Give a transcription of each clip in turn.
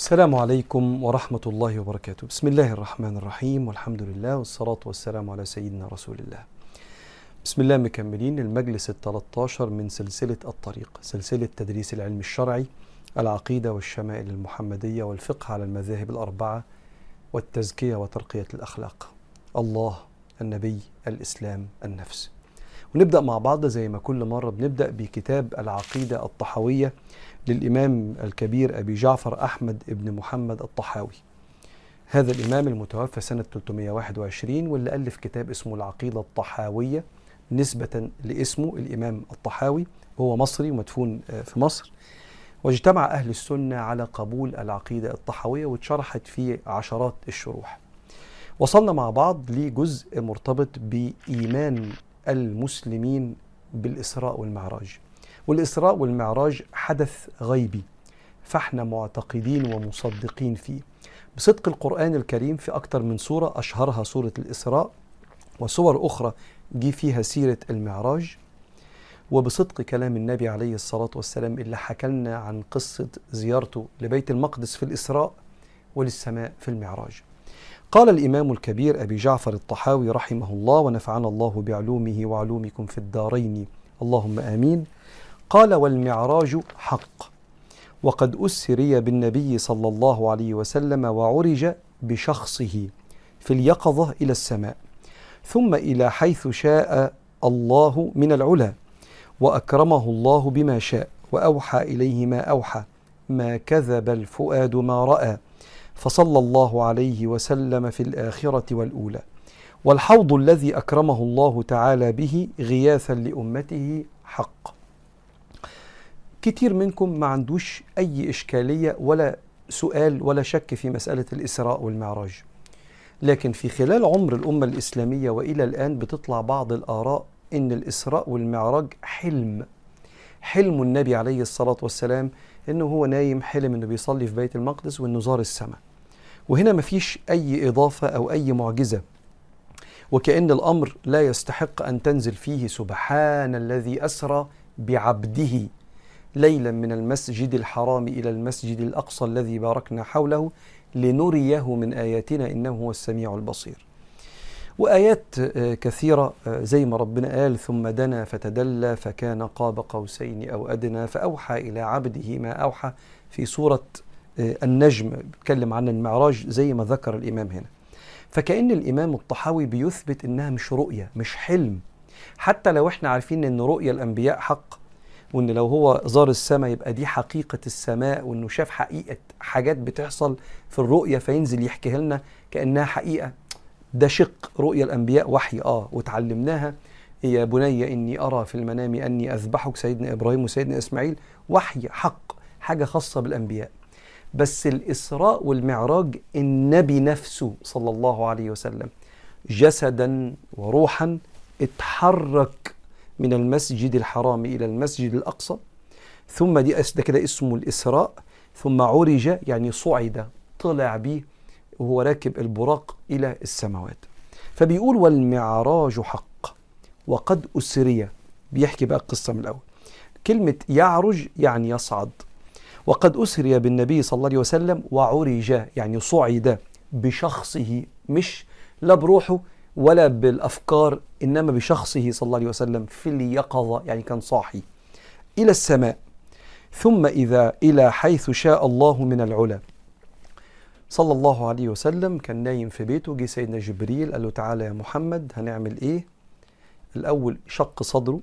السلام عليكم ورحمة الله وبركاته. بسم الله الرحمن الرحيم. والحمد لله والصلاة والسلام على سيدنا رسول الله. بسم الله مكملين. المجلس الثلاثة من سلسلة الطريق سلسلة تدريس العلم الشرعي العقيدة والشمائل المحمدية والفقه على المذاهب الأربعة والتزكية وترقية الأخلاق. الله النبي الإسلام النفس. ونبدأ مع بعض زي ما كل مرة بنبدأ بكتاب العقيدة الطحوية للإمام الكبير أبي جعفر أحمد بن محمد الطحاوي. هذا الإمام المتوفى سنة 321 واللي ألف كتاب اسمه العقيدة الطحاوية نسبة لاسمه الإمام الطحاوي. هو مصري ومدفون في مصر. واجتمع أهل السنة على قبول العقيدة الطحاوية واتشرحت في عشرات الشروح. وصلنا مع بعض لجزء مرتبط بإيمان المسلمين بالإسراء والمعراج. والإسراء والمعراج حدث غيبي فاحنا معتقدين ومصدقين فيه. بصدق القرآن الكريم في أكثر من سورة أشهرها سورة الإسراء وسور أخرى جي فيها سيرة المعراج. وبصدق كلام النبي عليه الصلاة والسلام اللي حكى لنا عن قصة زيارته لبيت المقدس في الإسراء وللسماء في المعراج. قال الإمام الكبير أبي جعفر الطحاوي رحمه الله ونفعنا الله بعلومه وعلومكم في الدارين. اللهم آمين. قال والمعراج حق وقد أسري بالنبي صلى الله عليه وسلم وعرج بشخصه في اليقظة إلى السماء ثم إلى حيث شاء الله من العلا وأكرمه الله بما شاء وأوحى إليه ما أوحى ما كذب الفؤاد ما رأى فصلى الله عليه وسلم في الآخرة والأولى. والحوض الذي أكرمه الله تعالى به غياثا لأمته حق. كتير منكم ما عندوش أي إشكالية ولا سؤال ولا شك في مسألة الإسراء والمعراج. لكن في خلال عمر الأمة الإسلامية وإلى الآن بتطلع بعض الآراء إن الإسراء والمعراج حلم. حلم النبي عليه الصلاة والسلام إنه هو نايم حلم إنه بيصلي في بيت المقدس وإنه زار السماء. وهنا مفيش أي إضافة أو أي معجزة. وكأن الأمر لا يستحق أن تنزل فيه سبحان الذي أسرى بعبده ليلا من المسجد الحرام إلى المسجد الأقصى الذي باركنا حوله لنريه من آياتنا إنه هو السميع البصير. وآيات كثيرة زي ما ربنا قال ثم دنا فتدلى فكان قاب قوسين أو أدنى فأوحى إلى عبده ما أوحى في سورة النجم بيتكلم عن المعراج زي ما ذكر الإمام هنا. فكأن الإمام الطحاوي بيثبت إنها مش رؤية مش حلم. حتى لو إحنا عارفين إن رؤيا الأنبياء حق وإن لو هو زار السماء يبقى دي حقيقة السماء وإنه شاف حقيقة حاجات بتحصل في الرؤية فينزل يحكيها لنا كأنها حقيقة. ده شق رؤيا الأنبياء وحي آه وتعلمناها. يا بني إني أرى في المنام أني أذبحك سيدنا إبراهيم وسيدنا إسماعيل. وحي حق حاجة خاصة بالأنبياء. بس الإسراء والمعراج النبي نفسه صلى الله عليه وسلم جسدا وروحا اتحرك من المسجد الحرام إلى المسجد الأقصى. ثم دي ده كده اسمه الإسراء. ثم عرج يعني صعد طلع بيه وهو راكب البراق إلى السماوات. فبيقول والمعراج حق وقد أسري. بيحكي بقى القصة من الأول. كلمة يعرج يعني يصعد. وقد أسري بالنبي صلى الله عليه وسلم وعرج يعني صعد بشخصه مش لا بروحه ولا بالأفكار إنما بشخصه صلى الله عليه وسلم في اليقظة يعني كان صاحي إلى السماء. ثم إذا إلى حيث شاء الله من العلا. صلى الله عليه وسلم كان نايم في بيته جه سيدنا جبريل قال له تعالى يا محمد هنعمل إيه؟ الأول شق صدره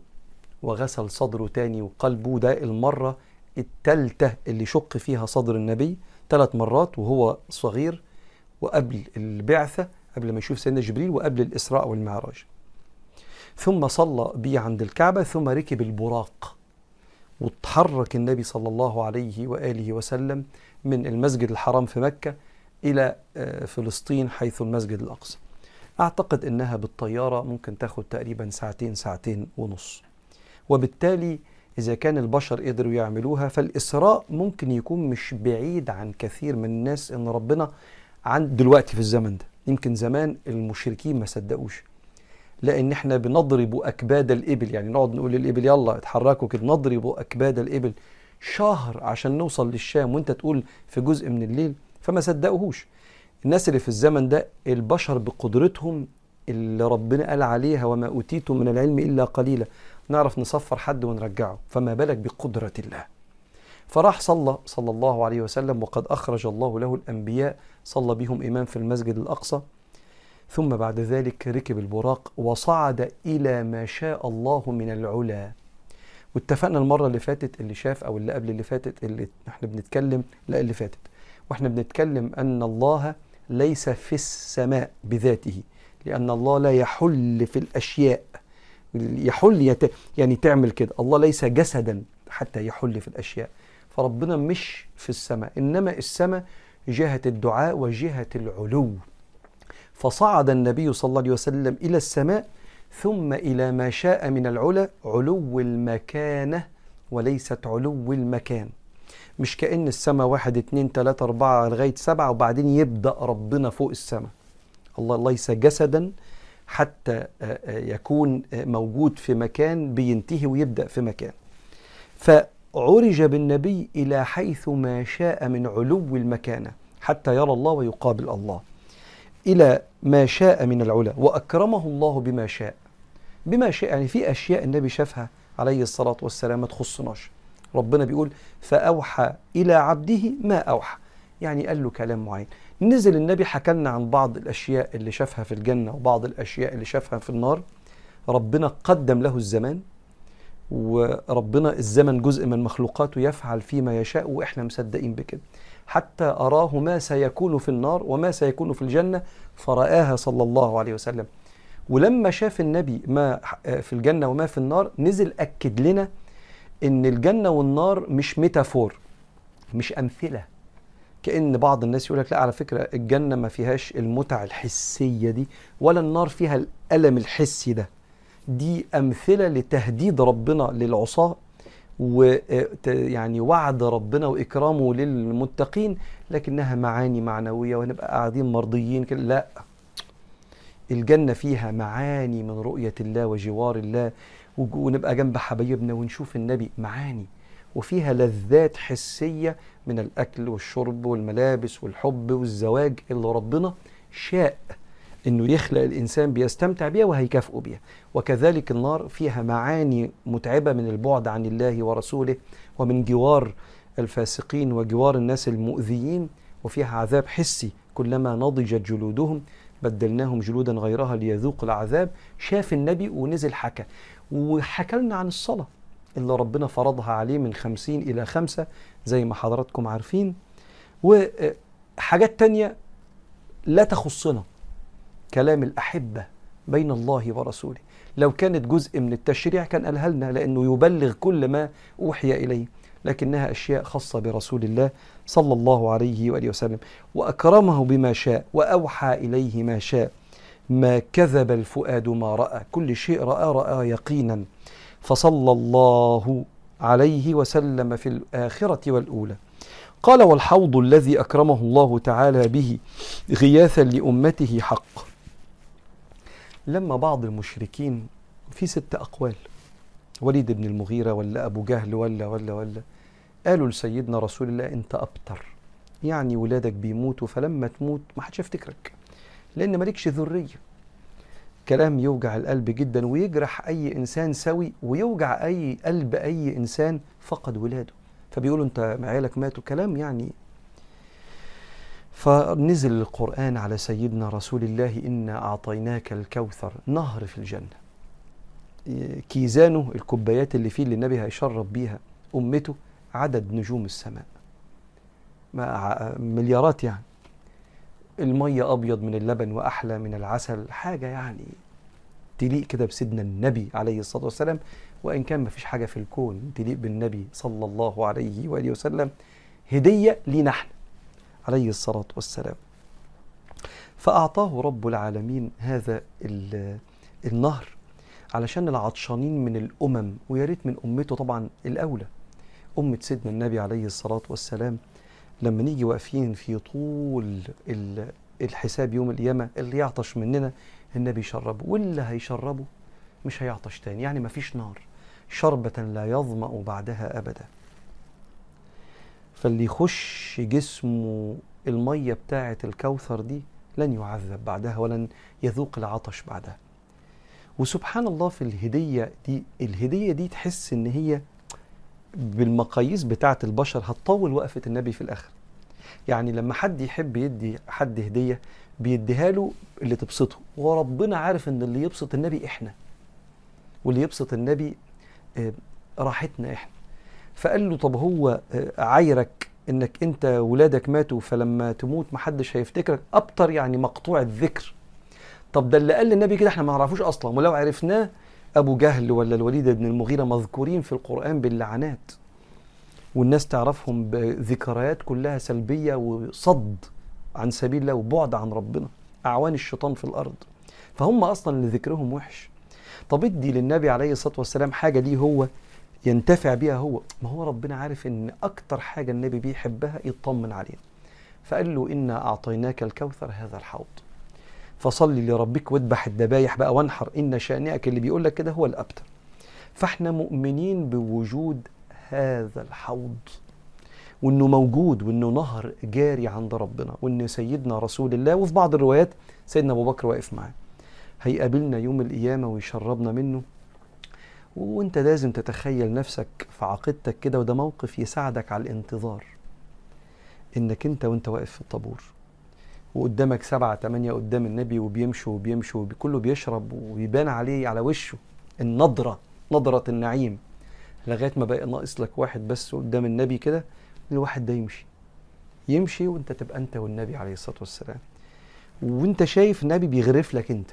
وغسل صدره تاني وقلبه ده المرة التالتة اللي شق فيها صدر النبي ثلاث مرات وهو صغير وقبل البعثة قبل ما يشوف سيدنا جبريل وقبل الإسراء والمعراج. ثم صلى بيه عند الكعبة ثم ركب البراق وتحرك النبي صلى الله عليه وآله وسلم من المسجد الحرام في مكة إلى فلسطين حيث المسجد الأقصى. أعتقد أنها بالطيارة ممكن تاخد تقريبا ساعتين ساعتين ونص. وبالتالي إذا كان البشر قدروا يعملوها فالإسراء ممكن يكون مش بعيد عن كثير من الناس إن ربنا عن دلوقتي في الزمن ده يمكن زمان المشركين ما صدقوش. لأن إحنا بنضرب أكباد الإبل يعني نقعد نقول للإبل يلا اتحركوا كده نضرب أكباد الإبل شهر عشان نوصل للشام وأنت تقول في جزء من الليل فما صدقوهوش. الناس اللي في الزمن ده البشر بقدرتهم اللي ربنا قال عليها وما أوتيتم من العلم إلا قليلا. نعرف نصفر حد ونرجعه فما بالك بقدرة الله. فراح صلى صلى الله عليه وسلم وقد أخرج الله له الأنبياء صلى بهم إمام في المسجد الأقصى. ثم بعد ذلك ركب البراق وصعد إلى ما شاء الله من العلا. واتفقنا المرة اللي فاتت اللي شاف أو اللي قبل اللي فاتت اللي إحنا بنتكلم لا اللي فاتت. وإحنا بنتكلم أن الله ليس في السماء بذاته لأن الله لا يحل في الأشياء. يحل يت... يعني تعمل كده. الله ليس جسدا حتى يحل في الأشياء. فربنا مش في السماء إنما السماء جهة الدعاء وجهة العلو. فصعد النبي صلى الله عليه وسلم إلى السماء ثم إلى ما شاء من العلا علو المكانة وليست علو المكان. مش كأن السماء واحد اتنين تلاتة أربعة لغاية سبعة وبعدين يبدأ ربنا فوق السماء. الله ليس جسدا حتى يكون موجود في مكان بينتهي ويبدأ في مكان. فعرج بالنبي إلى حيث ما شاء من علو المكانة حتى يرى الله ويقابل الله. إلى ما شاء من العلا وأكرمه الله بما شاء. بما شاء يعني في أشياء النبي شافها عليه الصلاة والسلام ما تخصناش. ربنا بيقول فأوحى إلى عبده ما أوحى. يعني قال له كلام معين. نزل النبي حكى لنا عن بعض الأشياء اللي شافها في الجنة وبعض الأشياء اللي شافها في النار. ربنا قدم له الزمان وربنا الزمن جزء من مخلوقاته يفعل فيما يشاء وإحنا مصدقين بكده. حتى أراه ما سيكون في النار وما سيكون في الجنة فرآها صلى الله عليه وسلم. ولما شاف النبي ما في الجنة وما في النار نزل أكد لنا إن الجنة والنار مش ميتافور مش أمثلة. كأن بعض الناس يقول لك لا على فكرة الجنة ما فيهاش المتع الحسية دي ولا النار فيها الألم الحسي ده. دي أمثلة لتهديد ربنا للعصاة ويعني وعد ربنا وإكرامه للمتقين لكنها معاني معنوية ونبقى قاعدين مرضيين كده. لا. الجنة فيها معاني من رؤية الله وجوار الله ونبقى جنب حبايبنا ونشوف النبي معاني. وفيها لذات حسية من الأكل والشرب والملابس والحب والزواج اللي ربنا شاء إنه يخلق الإنسان بيستمتع بيها وهيكافئه بيها. وكذلك النار فيها معاني متعبة من البعد عن الله ورسوله ومن جوار الفاسقين وجوار الناس المؤذيين وفيها عذاب حسي كلما نضجت جلودهم بدلناهم جلودا غيرها ليذوقوا العذاب. شاف النبي ونزل حكى. وحكى لنا عن الصلاة. اللي ربنا فرضها عليه من خمسين إلى خمسة زي ما حضراتكم عارفين. وحاجات تانية لا تخصنا كلام الأحبة بين الله ورسوله. لو كانت جزء من التشريع كان قالها لنا لأنه يبلغ كل ما أوحي إليه لكنها أشياء خاصة برسول الله صلى الله عليه وآله وسلم. وأكرمه بما شاء وأوحى إليه ما شاء. ما كذب الفؤاد ما رأى كل شيء رأى رأى يقينا. فصلى الله عليه وسلم في الآخرة والأولى. قال والحوض الذي أكرمه الله تعالى به غياثا لأمته حق. لما بعض المشركين في ست أقوال وليد بن المغيرة ولا أبو جهل ولا ولا ولا قالوا لسيدنا رسول الله أنت أبتر يعني ولادك بيموتوا فلما تموت ما حدش يفتكرك لأن مالكش ذرية. كلام يوجع القلب جدا ويجرح أي إنسان سوي ويوجع أي قلب أي إنسان فقد ولاده. فبيقولوا أنت عيالك ماتوا كلام يعني. فنزل القرآن على سيدنا رسول الله إنا أعطيناك الكوثر نهر في الجنة. كيزانه الكوبايات اللي فيه اللي النبي هيشرب بيها أمته عدد نجوم السماء. مليارات يعني. المية أبيض من اللبن وأحلى من العسل. حاجة يعني تليق كده بسيدنا النبي عليه الصلاة والسلام. وإن كان مفيش حاجة في الكون تليق بالنبي صلى الله عليه وآله وسلم. هدية لينا إحنا عليه الصلاة والسلام. فأعطاه رب العالمين هذا النهر علشان العطشانين من الأمم ويا ريت من أمته طبعا الأولى. أمة سيدنا النبي عليه الصلاة والسلام لما نيجي واقفين في طول الحساب يوم القيامة اللي يعطش مننا النبي يشربه واللي هيشربه مش هيعطش تاني. يعني مفيش نار. شربة لا يظمأ بعدها أبدا. فاللي يخش جسمه المية بتاعة الكوثر دي لن يعذب بعدها ولن يذوق العطش بعدها. وسبحان الله في الهدية دي الهدية دي تحس إن هي بالمقاييس بتاعة البشر هتطول وقفة النبي في الآخر. يعني لما حد يحب يدي حد هدية بيديها له اللي تبسطه. وربنا عارف إن اللي يبسط النبي إحنا. واللي يبسط النبي آه، راحتنا إحنا. فقال له طب هو آه، عايرك إنك أنت ولادك ماتوا فلما تموت محدش هيفتكرك؟ ابطر يعني مقطوع الذكر. طب ده اللي قال للنبي كده إحنا ما نعرفوش أصلا ولو عرفناه أبو جهل ولا الوليد بن المغيرة مذكورين في القرآن باللعنات والناس تعرفهم بذكريات كلها سلبية وصد عن سبيل الله وبعد عن ربنا أعوان الشيطان في الأرض. فهم أصلا اللي ذكرهم وحش. طب ادي للنبي عليه الصلاة والسلام حاجة ليه هو ينتفع بيها هو. ما هو ربنا عارف إن أكتر حاجة النبي بيحبها يطمن عليها. فقال له إنا أعطيناك الكوثر هذا الحوض. فصلي لربك واذبح الذبايح بقى وانحر إن شانئك اللي بيقول لك كده هو الأبتر. فاحنا مؤمنين بوجود هذا الحوض وإنه موجود وإنه نهر جاري عند ربنا وإن سيدنا رسول الله وفي بعض الروايات سيدنا أبو بكر واقف معاه. هيقابلنا يوم القيامة ويشربنا منه. وإنت لازم تتخيل نفسك في عقيدتك كده وده موقف يساعدك على الانتظار. إنك إنت وإنت واقف في الطابور. وقدامك سبعة تمانية قدام النبي وبيمشوا وبيمشوا كله بيشرب ويبان عليه على وشه. النضرة نضرة النعيم. لغاية ما بقى ناقص لك واحد بس قدام النبي كده الواحد ده يمشي. يمشي وانت تبقى انت والنبي عليه الصلاة والسلام. وانت شايف النبي بيغرف لك انت.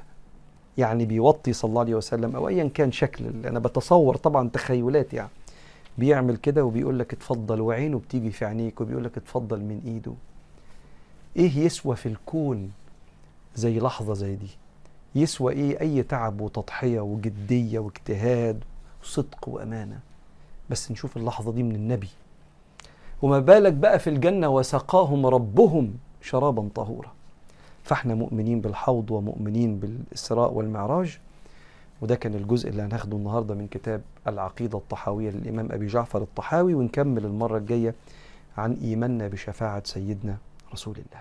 يعني بيوطي صلى الله عليه وسلم أو ايا كان شكل. أنا بتصور طبعا تخيلات يعني. بيعمل كده وبيقول لك اتفضل وعينه بتيجي في عينيك وبيقول لك اتفضل من إيده. إيه يسوى في الكون زي لحظة زي دي؟ يسوى إيه أي تعب وتضحية وجدية واجتهاد وصدق وأمانة؟ بس نشوف اللحظة دي من النبي. وما بالك بقى في الجنة وسقاهم ربهم شرابا طهورا. فإحنا مؤمنين بالحوض ومؤمنين بالإسراء والمعراج. وده كان الجزء اللي هناخده النهاردة من كتاب العقيدة الطحاوية للإمام أبي جعفر الطحاوي. ونكمل المرة الجاية عن إيماننا بشفاعة سيدنا رسول الله.